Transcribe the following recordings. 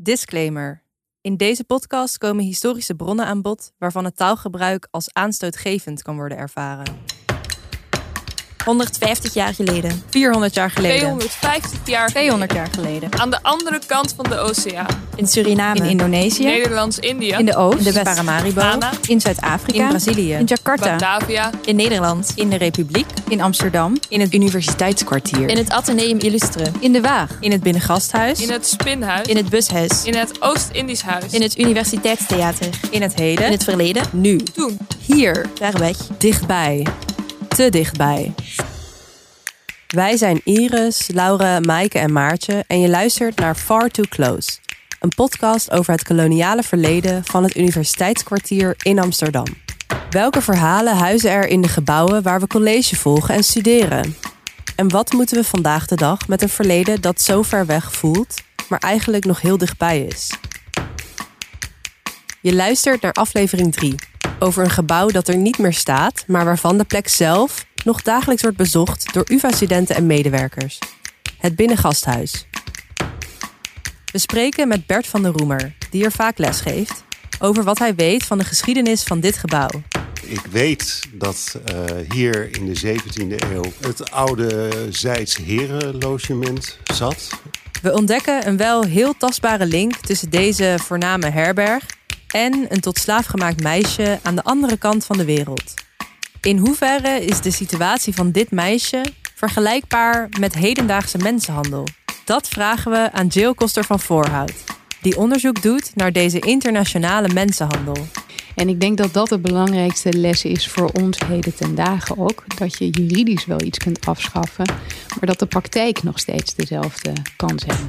Disclaimer. In deze podcast komen historische bronnen aan bod waarvan het taalgebruik als aanstootgevend kan worden ervaren. 150 jaar geleden. 400 jaar geleden. 250 jaar 200 jaar geleden. aan de andere kant van de oceaan. In Suriname. In Indonesië. Nederlands-Indië. In de Oost. In de Paramaribo. Ghana. In Zuid-Afrika. In Brazilië. In Jakarta. Batavia. In Nederland. In de Republiek. In Amsterdam. In het Universiteitskwartier. In het Atheneum Illustre. In de Waag. In het Binnengasthuis. In het Spinhuis. In het Bushuis. In het Oost-Indisch Huis. In het Universiteitstheater. In het heden. In het verleden. nu. Toen. Hier. Ver weg. Dichtbij. Te dichtbij. Wij zijn Iris, Laura, Maaike en Maartje en je luistert naar Far Too Close. Een podcast over het koloniale verleden van het Universiteitskwartier in Amsterdam. Welke verhalen huizen er in de gebouwen waar we college volgen en studeren? En wat moeten we vandaag de dag met een verleden dat zo ver weg voelt, maar eigenlijk nog heel dichtbij is? Je luistert naar aflevering 3 over een gebouw dat er niet meer staat, maar waarvan de plek zelf nog dagelijks wordt bezocht door UvA-studenten en medewerkers. Het Binnengasthuis. We spreken met Bert van der Roemer, die er vaak les geeft, over wat hij weet van de geschiedenis van dit gebouw. Ik weet dat eh, hier in de 17e eeuw het oude Zijds herenlogement zat. We ontdekken een wel heel tastbare link tussen deze voorname herberg en een tot slaaf gemaakt meisje aan de andere kant van de wereld. In hoeverre is de situatie van dit meisje vergelijkbaar met hedendaagse mensenhandel? Dat vragen we aan Jill Koster van Voorhout, die onderzoek doet naar deze internationale mensenhandel. En ik denk dat dat de belangrijkste les is voor ons heden ten dagen ook. Dat je juridisch wel iets kunt afschaffen, maar dat de praktijk nog steeds dezelfde kan zijn.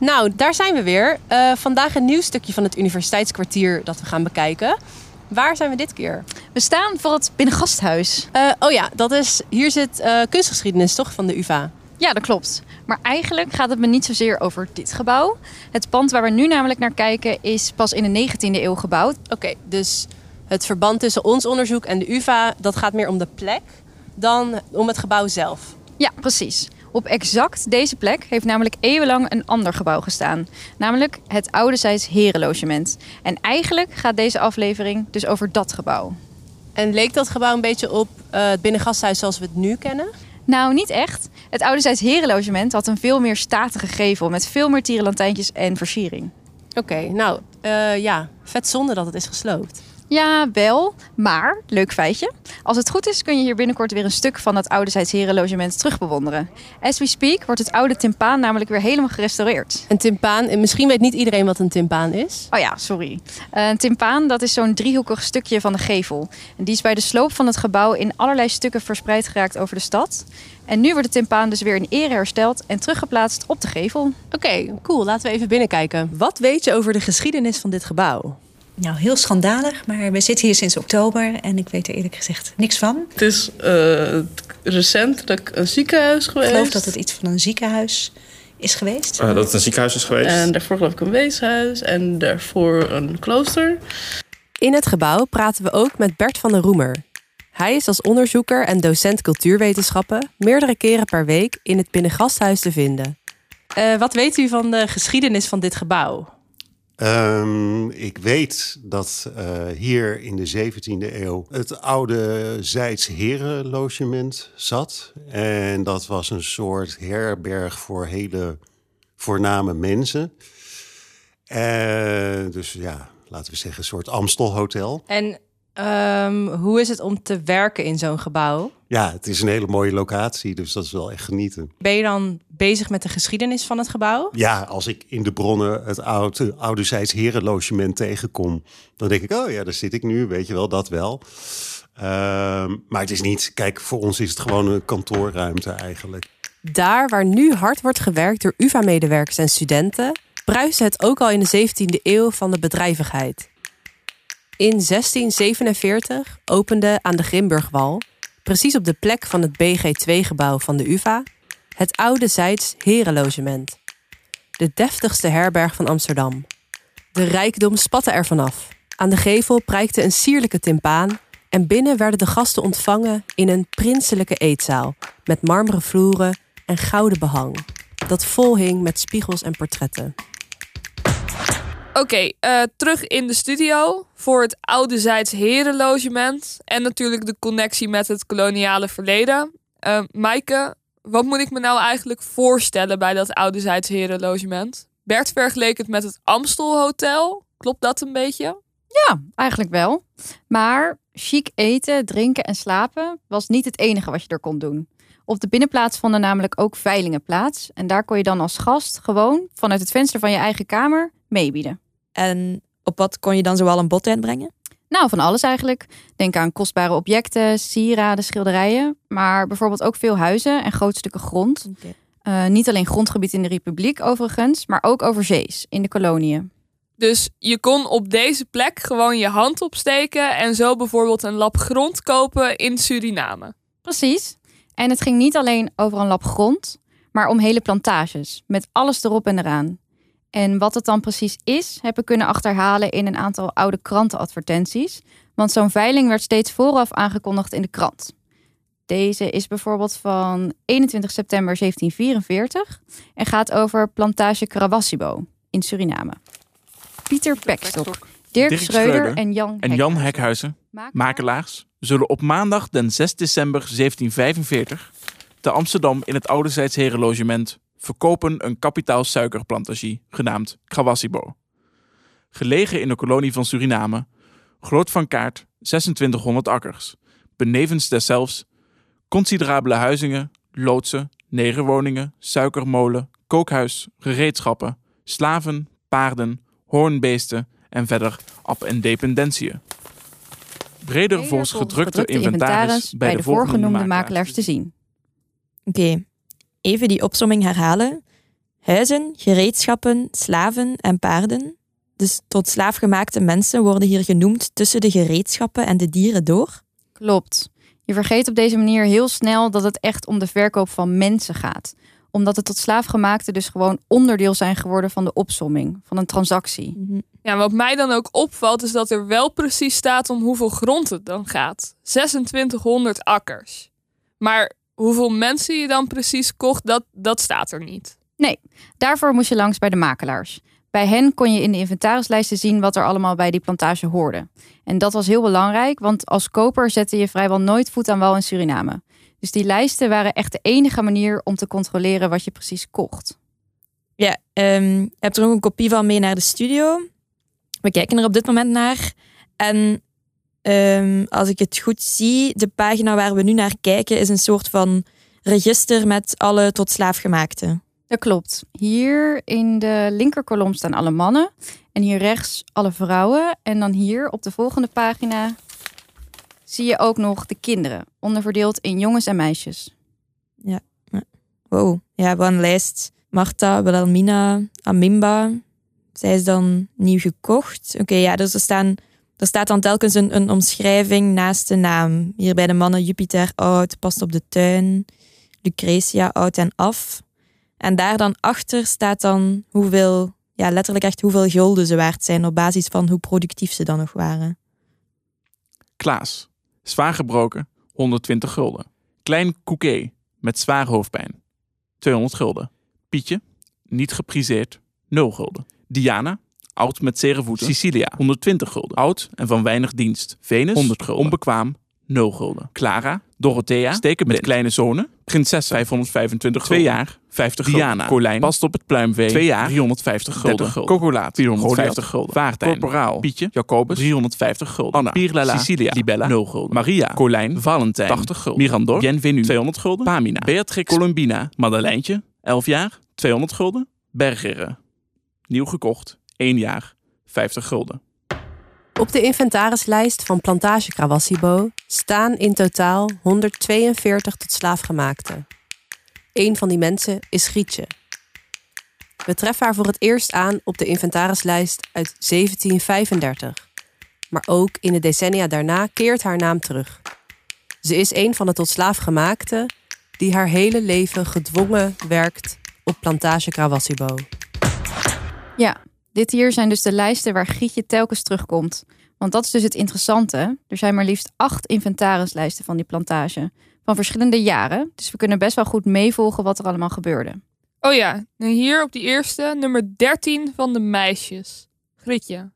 Nou, daar zijn we weer. Eh, vandaag een nieuw stukje van het universiteitskwartier dat we gaan bekijken. Waar zijn we dit keer? We staan voor het Binnengasthuis. Eh, oh ja, dat is, hier zit eh, kunstgeschiedenis toch van de UvA. Ja, dat klopt. Maar eigenlijk gaat het me niet zozeer over dit gebouw. Het pand waar we nu namelijk naar kijken is pas in de 19e eeuw gebouwd. Oké, dus het verband tussen ons onderzoek en de UvA, dat gaat meer om de plek dan om het gebouw zelf. Ja, precies. Op exact deze plek heeft namelijk eeuwenlang een ander gebouw gestaan. Namelijk het Oudezijds Herenlogement. En eigenlijk gaat deze aflevering dus over dat gebouw. En leek dat gebouw een beetje op eh, het binnengasthuis zoals we het nu kennen? Nou, niet echt. Het Oudezijds Herenlogement had een veel meer statige gevel... met veel meer tierenlantijntjes en versiering. Oké, nou eh, ja, vet zonde dat het is gesloopt. Ja, wel. Maar, leuk feitje. Als het goed is kun je hier binnenkort weer een stuk van het Oudezijds Herenlogement terugbewonderen. As we speak wordt het oude timpaan namelijk weer helemaal gerestaureerd. Een timpaan, en misschien weet niet iedereen wat een timpaan is. Oh ja, sorry. Een timpaan dat is zo'n driehoekig stukje van de gevel. En die is bij de sloop van het gebouw in allerlei stukken verspreid geraakt over de stad. En nu wordt de timpaan dus weer in ere hersteld en teruggeplaatst op de gevel. Oké, cool. Laten we even binnenkijken. Wat weet je over de geschiedenis van dit gebouw? Nou, heel schandalig, maar we zitten hier sinds oktober en ik weet er eerlijk gezegd niks van. Het is eh, recentelijk een ziekenhuis Ik geweest. geloof dat het iets van een ziekenhuis is geweest. Eh, dat het een ziekenhuis is geweest. En daarvoor geloof ik een weeshuis en daarvoor een klooster. In het gebouw praten we ook met Bert van der Roemer. Hij is als onderzoeker en docent cultuurwetenschappen meerdere keren per week in het Binnengasthuis te vinden. Eh, wat weet u van de geschiedenis van dit gebouw? Ehm, ik weet dat eh, hier in de 17e eeuw het oude Zijds herenlogement zat. En dat was een soort herberg voor hele voorname mensen. Eh, dus ja, laten we zeggen een soort Amstelhotel. En ehm, hoe is het om te werken in zo'n gebouw? Ja, het is een hele mooie locatie, dus dat is wel echt genieten. Ben je dan bezig met de geschiedenis van het gebouw? Ja, als ik in de bronnen het oude, ouderzijds herenlogement tegenkom, dan denk ik, oh ja, daar zit ik nu, weet je wel, dat wel. Ehm, maar het is niet, kijk, voor ons is het gewoon een kantoorruimte eigenlijk. Daar waar nu hard wordt gewerkt door UvA-medewerkers en studenten, bruiste het ook al in de 17e eeuw van de bedrijvigheid. In 1647 opende aan de Grimburgwal, precies op de plek van het BG2-gebouw van de UvA, het oude Zijds Herenlogement. De deftigste herberg van Amsterdam. De rijkdom spatte er vanaf. Aan de gevel prijkte een sierlijke timpaan en binnen werden de gasten ontvangen in een prinselijke eetzaal met marmeren vloeren en gouden behang. dat vol hing met spiegels en portretten. Oké, eh, terug in de studio voor het Oude Zijds Herenlogement. En natuurlijk de connectie met het koloniale verleden. Uh, Maaike, wat moet ik me nou eigenlijk voorstellen bij dat Oude Zijds Herenlogement? Bert vergeleek het met het Amstel Hotel. Klopt dat een beetje? Ja, eigenlijk wel. Maar chic eten, drinken en slapen was niet het enige wat je er kon doen. Op de binnenplaats vonden namelijk ook veilingen plaats. En daar kon je dan als gast gewoon vanuit het venster van je eigen kamer meebieden. En op wat kon je dan zoal een bod uitbrengen? Nou, van alles eigenlijk. Denk aan kostbare objecten, sieraden, schilderijen. Maar bijvoorbeeld ook veel huizen en grote stukken grond. Okay. Uh, niet alleen grondgebied in de Republiek overigens, maar ook overzees in de koloniën. Dus je kon op deze plek gewoon je hand opsteken en zo bijvoorbeeld een lap grond kopen in Suriname. Precies. En het ging niet alleen over een lap grond, maar om hele plantages met alles erop en eraan. En wat het dan precies is, heb ik kunnen achterhalen in een aantal oude krantenadvertenties. Want zo'n veiling werd steeds vooraf aangekondigd in de krant. Deze is bijvoorbeeld van 21 september 1744 en gaat over plantage Karawassibo in Suriname. Pieter Pekstok, Dirk, Dirk Schreuder Schreuder en Jan en Jan Hekhuizen, makelaars, zullen op maandag den 6 december 1745 te Amsterdam in het Oude Zijds Herenlogement verkopen een kapitaal suikerplantagie genaamd Krawassibo. Gelegen in de kolonie van Suriname, groot van kaart 2600 akkers, benevens deszelfs considerabele huizingen, loodsen, negerwoningen, suikermolen, kookhuis, gereedschappen, slaven, paarden, hoornbeesten en verder ab- en dependentiën. Breder volgens gedrukte inventaris bij de voorgenoemde makelaars te zien. Oké, even die opsomming herhalen. Huizen, gereedschappen, slaven en paarden. Dus tot slaafgemaakte mensen worden hier genoemd tussen de gereedschappen en de dieren door. Klopt. Je vergeet op deze manier heel snel dat het echt om de verkoop van mensen gaat. Omdat het tot slaafgemaakte dus gewoon onderdeel zijn geworden van de opsomming, van een transactie. Ja, wat mij dan ook opvalt is dat er wel precies staat om hoeveel grond het dan gaat. 2600 akkers. Maar hoeveel mensen je dan precies kocht, dat, dat staat er niet. Nee, daarvoor moest je langs bij de makelaars. Bij hen kon je in de inventarislijsten zien wat er allemaal bij die plantage hoorde. En dat was heel belangrijk, want als koper zette je vrijwel nooit voet aan wal in Suriname. Dus die lijsten waren echt de enige manier om te controleren wat je precies kocht. Ja, um, je hebt er ook een kopie van mee naar de studio. We kijken er op dit moment naar. En um, als ik het goed zie, de pagina waar we nu naar kijken is een soort van register met alle tot slaafgemaakte. Dat klopt. Hier in de linkerkolom staan alle mannen. En hier rechts alle vrouwen. En dan hier op de volgende pagina zie je ook nog de kinderen. Onderverdeeld in jongens en meisjes. Ja. Wow. Ja, wat een lijst. Marta, Wilhelmina, Amimba. Zij is dan nieuw gekocht. Oké, okay, ja, dus er, staan, er staat dan telkens een, een omschrijving naast de naam. Hier bij de mannen Jupiter oud, past op de tuin. Lucretia oud en af. En daar dan achter staat dan hoeveel, ja, letterlijk echt hoeveel gulden ze waard zijn op basis van hoe productief ze dan nog waren. Klaas, zwaar gebroken, 120 gulden. Klein Couquet, met zware hoofdpijn, 200 gulden. Pietje, niet gepriseerd, 0 gulden. Diana, oud met zere voeten. Sicilia, 120 gulden. Oud en van weinig dienst. Venus, 100 gulden. Onbekwaam, 0 gulden. Clara, Dorothea, steken met kleine zonen. Prinses, 525 2 jaar, 50 gulden. Diana, Colijn, past op het pluimvee. 2 jaar, 350 gulden. Cocolaat, 450 gulden. Vaartijn, Corporaal, Pietje, Jacobus, 350 gulden. Anna, Pierlala, Sicilia, Libella, 0 gulden. Maria, Colijn, Valentijn, 80 gulden. Mirandor, Bienvenu, 200 gulden. Pamina, Beatrix, Colombina, Madeleintje, 11 jaar, 200 gulden. Bergeren, nieuw gekocht, 1 jaar, 50 gulden. Op de inventarislijst van Plantage Krawassibo staan in totaal 142 tot slaafgemaakte. Eén van die mensen is Grietje. We treffen haar voor het eerst aan op de inventarislijst uit 1735. Maar ook in de decennia daarna keert haar naam terug. Ze is een van de tot slaafgemaakte die haar hele leven gedwongen werkt op Plantage Krawassibo. Ja, dit hier zijn dus de lijsten waar Gietje telkens terugkomt. Want dat is dus het interessante. Er zijn maar liefst acht inventarislijsten van die plantage. Van verschillende jaren. Dus we kunnen best wel goed meevolgen wat er allemaal gebeurde. Oh ja, hier op die eerste, nummer 13 van de meisjes. Grietje.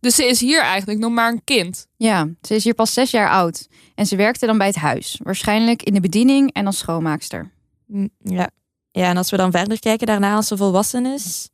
Dus ze is hier eigenlijk nog maar een kind. Ja, ze is hier pas zes jaar oud. En ze werkte dan bij het huis. Waarschijnlijk in de bediening en als schoonmaakster. Mm, Ja. ja, en als we dan verder kijken daarna, als ze volwassen is,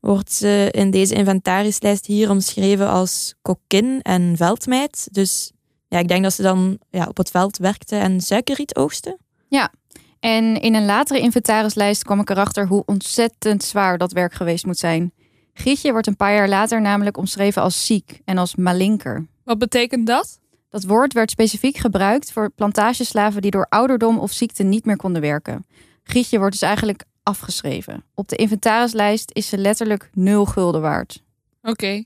wordt ze in deze inventarislijst hier omschreven als kokkin en veldmeid. Dus ja, ik denk dat ze dan ja, op het veld werkte en suikerriet oogste. Ja, en in een latere inventarislijst kwam ik erachter hoe ontzettend zwaar dat werk geweest moet zijn. Grietje wordt een paar jaar later namelijk omschreven als ziek en als malinker. Wat betekent dat? Dat woord werd specifiek gebruikt voor plantageslaven die door ouderdom of ziekte niet meer konden werken. Grietje wordt dus eigenlijk afgeschreven. Op de inventarislijst is ze letterlijk nul gulden waard. Oké.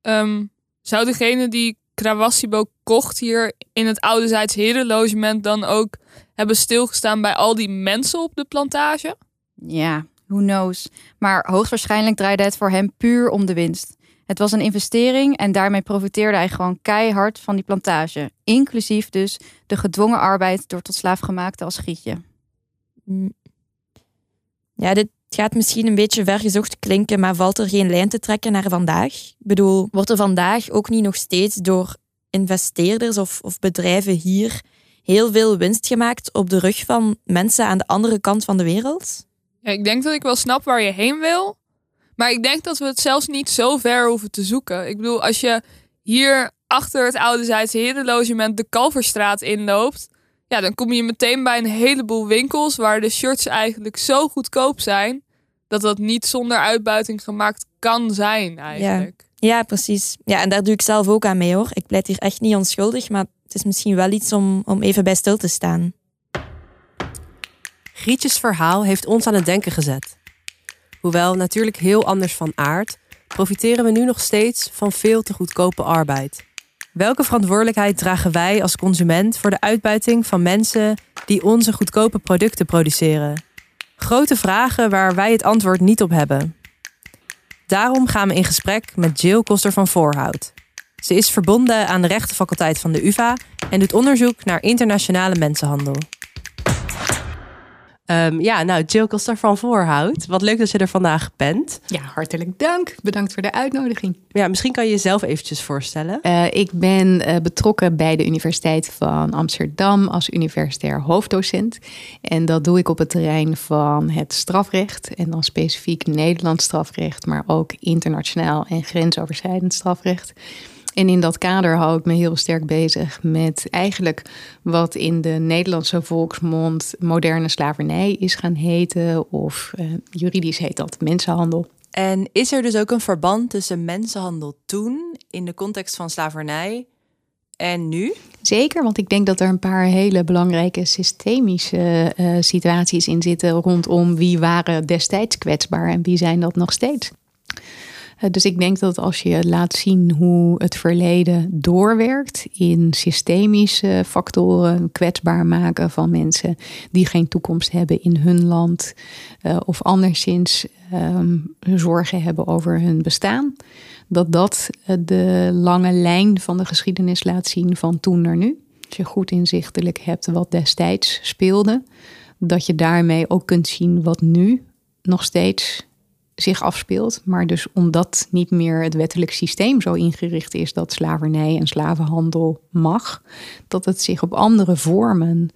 Ehm, zou degene die Kravassibo kocht hier in het oude Zijds herenlogement dan ook hebben stilgestaan bij al die mensen op de plantage? Ja, who knows. Maar hoogstwaarschijnlijk draaide het voor hem puur om de winst. Het was een investering en daarmee profiteerde hij gewoon keihard van die plantage. Inclusief dus de gedwongen arbeid door tot slaafgemaakte als Grietje. Ja, dit gaat misschien een beetje vergezocht klinken, maar valt er geen lijn te trekken naar vandaag? Ik bedoel, wordt er vandaag ook niet nog steeds door investeerders of, of bedrijven hier heel veel winst gemaakt op de rug van mensen aan de andere kant van de wereld? Ja, ik denk dat ik wel snap waar je heen wil. Maar ik denk dat we het zelfs niet zo ver hoeven te zoeken. Ik bedoel, als je hier achter het oude Zijdse herenlogement de Kalverstraat inloopt... Ja, dan kom je meteen bij een heleboel winkels waar de shirts eigenlijk zo goedkoop zijn... dat dat niet zonder uitbuiting gemaakt kan zijn eigenlijk. Ja, precies. Ja, en daar doe ik zelf ook aan mee hoor. Ik pleit hier echt niet onschuldig, maar het is misschien wel iets om, om even bij stil te staan. Grietjes verhaal heeft ons aan het denken gezet. Hoewel natuurlijk heel anders van aard, profiteren we nu nog steeds van veel te goedkope arbeid. Welke verantwoordelijkheid dragen wij als consument voor de uitbuiting van mensen die onze goedkope producten produceren? Grote vragen waar wij het antwoord niet op hebben. Daarom gaan we in gesprek met Jill Koster van Voorhout. Ze is verbonden aan de rechtenfaculteit van de UvA en doet onderzoek naar internationale mensenhandel. Ehm, ja, nou, Jill Koster van Voorhout. Wat leuk dat je er vandaag bent. Ja, hartelijk dank. Bedankt voor de uitnodiging. Ja, misschien kan je jezelf eventjes voorstellen. Uh, ik ben uh, betrokken bij de Universiteit van Amsterdam als universitair hoofddocent. En dat doe ik op het terrein van het strafrecht. En dan specifiek Nederlands strafrecht, maar ook internationaal en grensoverschrijdend strafrecht. En in dat kader hou ik me heel sterk bezig met eigenlijk wat in de Nederlandse volksmond moderne slavernij is gaan heten. Of uh, juridisch heet dat mensenhandel. En is er dus ook een verband tussen mensenhandel toen, in de context van slavernij, en nu? Zeker, want ik denk dat er een paar hele belangrijke systemische uh, situaties in zitten rondom wie waren destijds kwetsbaar en wie zijn dat nog steeds. Dus ik denk dat als je laat zien hoe het verleden doorwerkt in systemische factoren, kwetsbaar maken van mensen die geen toekomst hebben in hun land uh, of anderszins um, zorgen hebben over hun bestaan, dat dat de lange lijn van de geschiedenis laat zien van toen naar nu. Als je goed inzichtelijk hebt wat destijds speelde, dat je daarmee ook kunt zien wat nu nog steeds zich afspeelt. Maar dus omdat niet meer het wettelijk systeem zo ingericht is dat slavernij en slavenhandel mag, dat het zich op andere vormen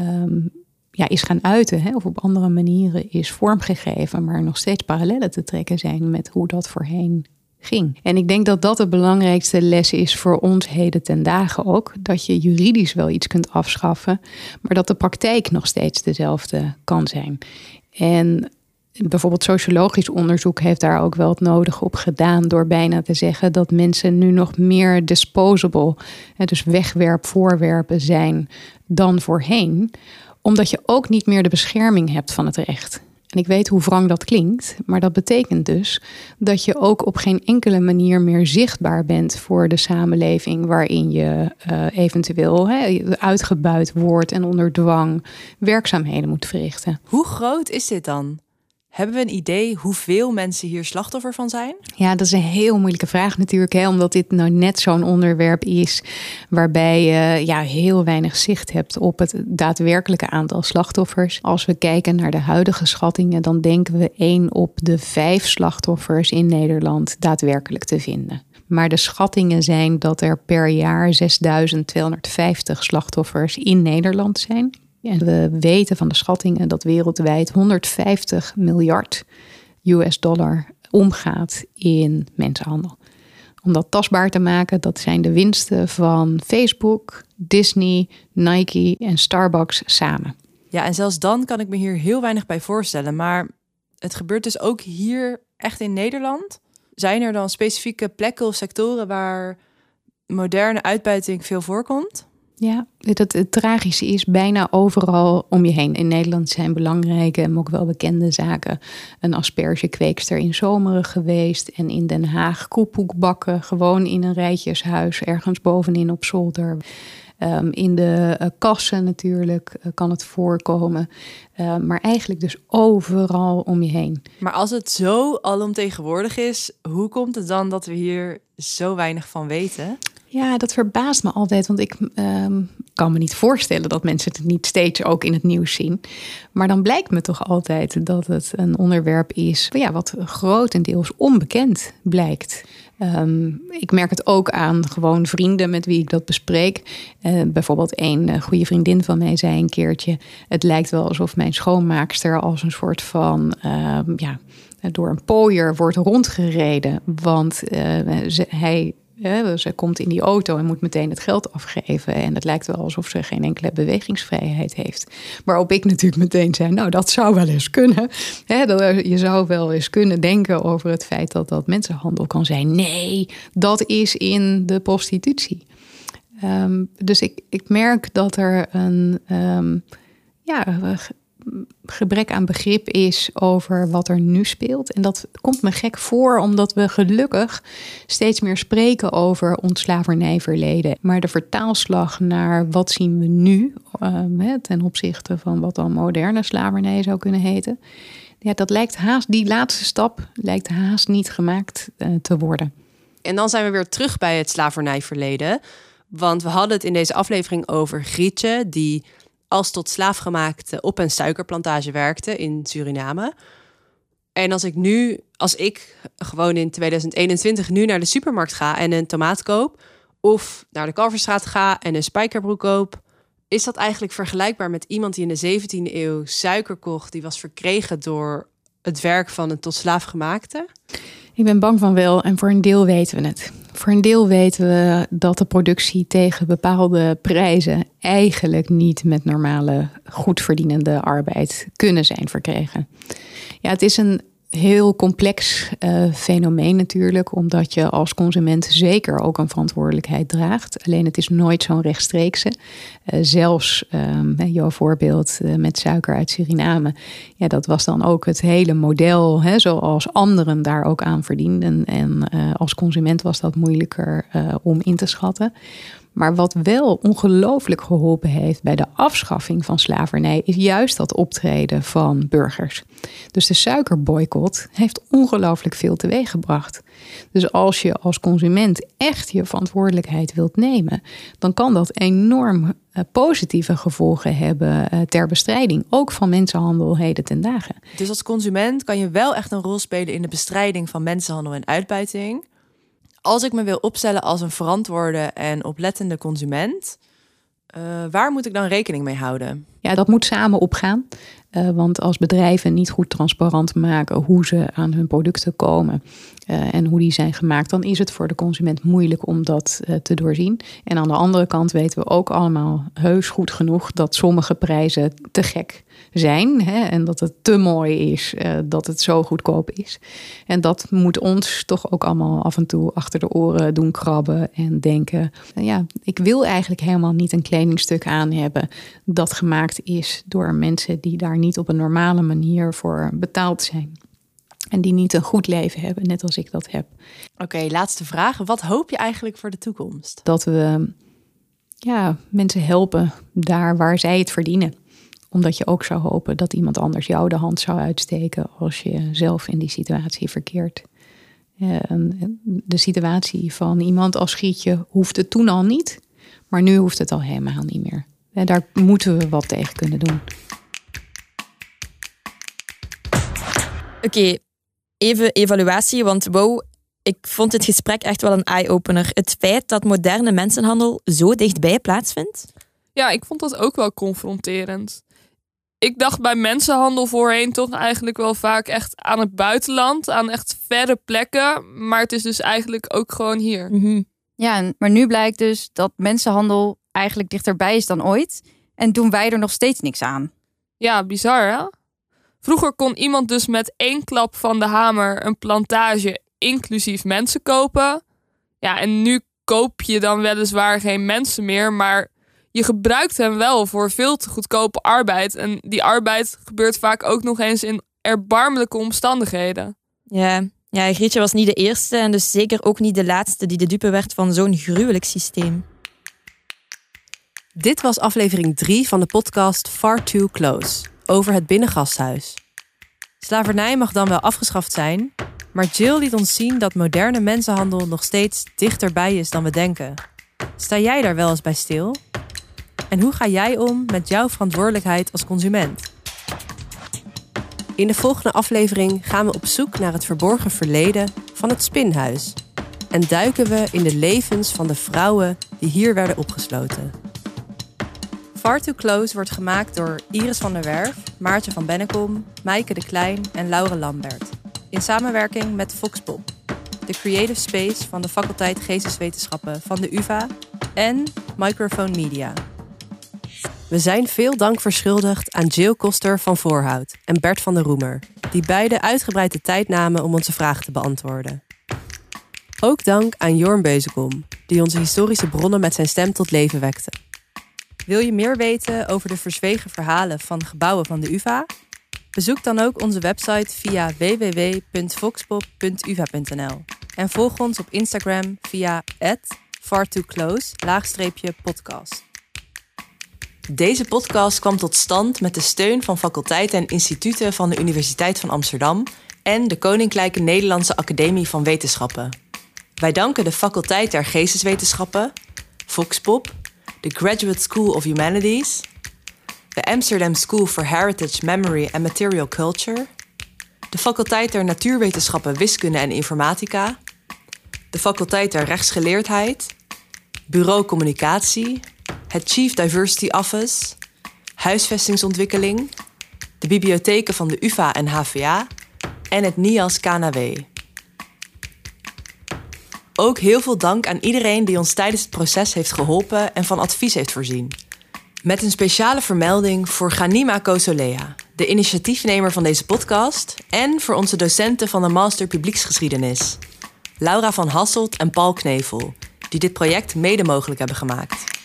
um, ja, is gaan uiten, hè, of op andere manieren is vormgegeven, maar nog steeds parallellen te trekken zijn met hoe dat voorheen ging. En ik denk dat dat de belangrijkste les is voor ons heden ten dagen ook. Dat je juridisch wel iets kunt afschaffen, maar dat de praktijk nog steeds dezelfde kan zijn. En bijvoorbeeld sociologisch onderzoek heeft daar ook wel het nodige op gedaan door bijna te zeggen dat mensen nu nog meer disposable, dus wegwerpvoorwerpen zijn dan voorheen, omdat je ook niet meer de bescherming hebt van het recht. En ik weet hoe wrang dat klinkt, maar dat betekent dus dat je ook op geen enkele manier meer zichtbaar bent voor de samenleving waarin je uh, eventueel he, uitgebuit wordt en onder dwang werkzaamheden moet verrichten. Hoe groot is dit dan? Hebben we een idee hoeveel mensen hier slachtoffer van zijn? Ja, dat is een heel moeilijke vraag natuurlijk, hè, omdat dit nou net zo'n onderwerp is waarbij je ja, heel weinig zicht hebt op het daadwerkelijke aantal slachtoffers. Als we kijken naar de huidige schattingen, dan denken we één op de vijf slachtoffers in Nederland daadwerkelijk te vinden. Maar de schattingen zijn dat er per jaar 6250 slachtoffers in Nederland zijn. En we weten van de schattingen dat wereldwijd 150 miljard US dollar omgaat in mensenhandel. Om dat tastbaar te maken, dat zijn de winsten van Facebook, Disney, Nike en Starbucks samen. Ja, en zelfs dan kan ik me hier heel weinig bij voorstellen. Maar het gebeurt dus ook hier echt in Nederland. Zijn er dan specifieke plekken of sectoren waar moderne uitbuiting veel voorkomt? Ja, het, het, tragische is bijna overal om je heen. In Nederland zijn belangrijke en ook wel bekende zaken. Een aspergekweekster in Zomeren geweest. En in Den Haag koepoekbakken. Gewoon in een rijtjeshuis ergens bovenin op zolder. Um, in de uh, kassen natuurlijk uh, kan het voorkomen. Uh, maar eigenlijk dus overal om je heen. Maar als het zo alomtegenwoordig is, hoe komt het dan dat we hier zo weinig van weten? Ja, dat verbaast me altijd, want ik um, kan me niet voorstellen dat mensen het niet steeds ook in het nieuws zien. Maar dan blijkt me toch altijd dat het een onderwerp is ja, wat grotendeels onbekend blijkt. Um, ik merk het ook aan gewoon vrienden met wie ik dat bespreek. Uh, bijvoorbeeld een uh, goede vriendin van mij zei een keertje: Het lijkt wel alsof mijn schoonmaakster als een soort van uh, ja, door een pooier wordt rondgereden. Want ze, hij ja, ze komt in die auto en moet meteen het geld afgeven. En het lijkt wel alsof ze geen enkele bewegingsvrijheid heeft. Waarop ik natuurlijk meteen zei: Nou, dat zou wel eens kunnen. je zou wel eens kunnen denken over het feit dat dat mensenhandel kan zijn. Nee, dat is in de prostitutie. Um, dus ik, ik merk dat er een. Um, ja, gebrek aan begrip is over wat er nu speelt. En dat komt me gek voor, omdat we gelukkig steeds meer spreken over ons slavernijverleden. Maar de vertaalslag naar wat zien we nu uh, ten opzichte van wat dan moderne slavernij zou kunnen heten. Ja, dat lijkt haast, die laatste stap lijkt haast niet gemaakt uh, te worden. En dan zijn we weer terug bij het slavernijverleden. Want we hadden het in deze aflevering over Grietje, die als tot slaafgemaakte op een suikerplantage werkte in Suriname. En als ik nu, als ik gewoon in 2021 nu naar de supermarkt ga en een tomaat koop, of naar de Kalverstraat ga en een spijkerbroek koop, is dat eigenlijk vergelijkbaar met iemand die in de 17e eeuw suiker kocht, die was verkregen door het werk van een tot slaafgemaakte? Ik ben bang van wel en voor een deel weten we het. Voor een deel weten we dat de productie tegen bepaalde prijzen eigenlijk niet met normale, goed verdienende arbeid kunnen zijn verkregen. Ja, het is een heel complex uh, fenomeen natuurlijk, omdat je als consument zeker ook een verantwoordelijkheid draagt. Alleen het is nooit zo'n rechtstreekse. Uh, zelfs um, jouw voorbeeld uh, met suiker uit Suriname, ja, dat was dan ook het hele model, hè, zoals anderen daar ook aan verdienden. En als consument was dat moeilijker om in te schatten. Maar wat wel ongelooflijk geholpen heeft bij de afschaffing van slavernij, is juist dat optreden van burgers. Dus de suikerboycott heeft ongelooflijk veel teweeggebracht. Dus als je als consument echt je verantwoordelijkheid wilt nemen, dan kan dat enorm eh, positieve gevolgen hebben eh, ter bestrijding, ook van mensenhandel heden ten dagen. Dus als consument kan je wel echt een rol spelen in de bestrijding van mensenhandel en uitbuiting als ik me wil opstellen als een verantwoorde en oplettende consument, uh, waar moet ik dan rekening mee houden? Ja, dat moet samen opgaan. Uh, want als bedrijven niet goed transparant maken hoe ze aan hun producten komen uh, en hoe die zijn gemaakt, dan is het voor de consument moeilijk om dat te doorzien. En aan de andere kant weten we ook allemaal heus goed genoeg dat sommige prijzen te gek zijn. Hè, en dat het te mooi is dat het zo goedkoop is. En dat moet ons toch ook allemaal af en toe achter de oren doen krabben. En denken: nou ja, ik wil eigenlijk helemaal niet een kledingstuk aan hebben dat gemaakt is door mensen die daar niet op een normale manier voor betaald zijn. En die niet een goed leven hebben, net als ik dat heb. Oké, laatste vraag. Wat hoop je eigenlijk voor de toekomst? Dat we ja, mensen helpen daar waar zij het verdienen Omdat je ook zou hopen dat iemand anders jou de hand zou uitsteken als je zelf in die situatie verkeert. De situatie van iemand als Gietje hoefde toen al niet, maar nu hoeft het al helemaal niet meer. En daar moeten we wat tegen kunnen doen. Oké, even evaluatie, want wow, ik vond het gesprek echt wel een eye-opener. Het feit dat moderne mensenhandel zo dichtbij plaatsvindt. Ja, ik vond dat ook wel confronterend. Ik dacht bij mensenhandel voorheen toch eigenlijk wel vaak echt aan het buitenland, aan echt verre plekken. Maar het is dus eigenlijk ook gewoon hier. Mhm. Ja, maar nu blijkt dus dat mensenhandel eigenlijk dichterbij is dan ooit. En doen wij er nog steeds niks aan. Ja, bizar hè? Vroeger kon iemand dus met één klap van de hamer een plantage inclusief mensen kopen. Ja, en nu koop je dan weliswaar geen mensen meer, maar je gebruikt hem wel voor veel te goedkope arbeid. En die arbeid gebeurt vaak ook nog eens in erbarmelijke omstandigheden. Ja, ja Grietje was niet de eerste en dus zeker ook niet de laatste die de dupe werd van zo'n gruwelijk systeem. Dit was aflevering 3 van de podcast Far Too Close over het binnengasthuis. Slavernij mag dan wel afgeschaft zijn, maar Jill liet ons zien dat moderne mensenhandel nog steeds dichterbij is dan we denken. Sta jij daar wel eens bij stil? En hoe ga jij om met jouw verantwoordelijkheid als consument? In de volgende aflevering gaan we op zoek naar het verborgen verleden van het Spinhuis en duiken we in de levens van de vrouwen die hier werden opgesloten. Far Too Close wordt gemaakt door Iris van der Werf, Maartje van Bennekom, Maaike de Klein en Laure Lambert. In samenwerking met Foxpop, de creative space van de faculteit Geesteswetenschappen van de UvA en Microphone Media. We zijn veel dank verschuldigd aan Jill Koster van Voorhout en Bert van der Roemer, die beide uitgebreid de tijd namen om onze vragen te beantwoorden. Ook dank aan Jorn Beuzekom, die onze historische bronnen met zijn stem tot leven wekte. Wil je meer weten over de verzwegen verhalen van gebouwen van de UvA? Bezoek dan ook onze website via www.voxpop.uva.nl en volg ons op Instagram via fartooclose-podcast. Deze podcast kwam tot stand met de steun van faculteiten en instituten van de Universiteit van Amsterdam en de Koninklijke Nederlandse Academie van Wetenschappen. Wij danken de faculteit der Geesteswetenschappen, Foxpop, de Graduate School of Humanities, de Amsterdam School for Heritage, Memory and Material Culture, de faculteit der Natuurwetenschappen, Wiskunde en Informatica, de faculteit der Rechtsgeleerdheid, Bureau Communicatie, het Chief Diversity Office, Huisvestingsontwikkeling, de bibliotheken van de UvA en HVA en het NIAS KNW. Ook heel veel dank aan iedereen die ons tijdens het proces heeft geholpen en van advies heeft voorzien. Met een speciale vermelding voor Ganima Kosolea, de initiatiefnemer van deze podcast, en voor onze docenten van de Master Publieksgeschiedenis, Laura van Hasselt en Paul Knevel, die dit project mede mogelijk hebben gemaakt.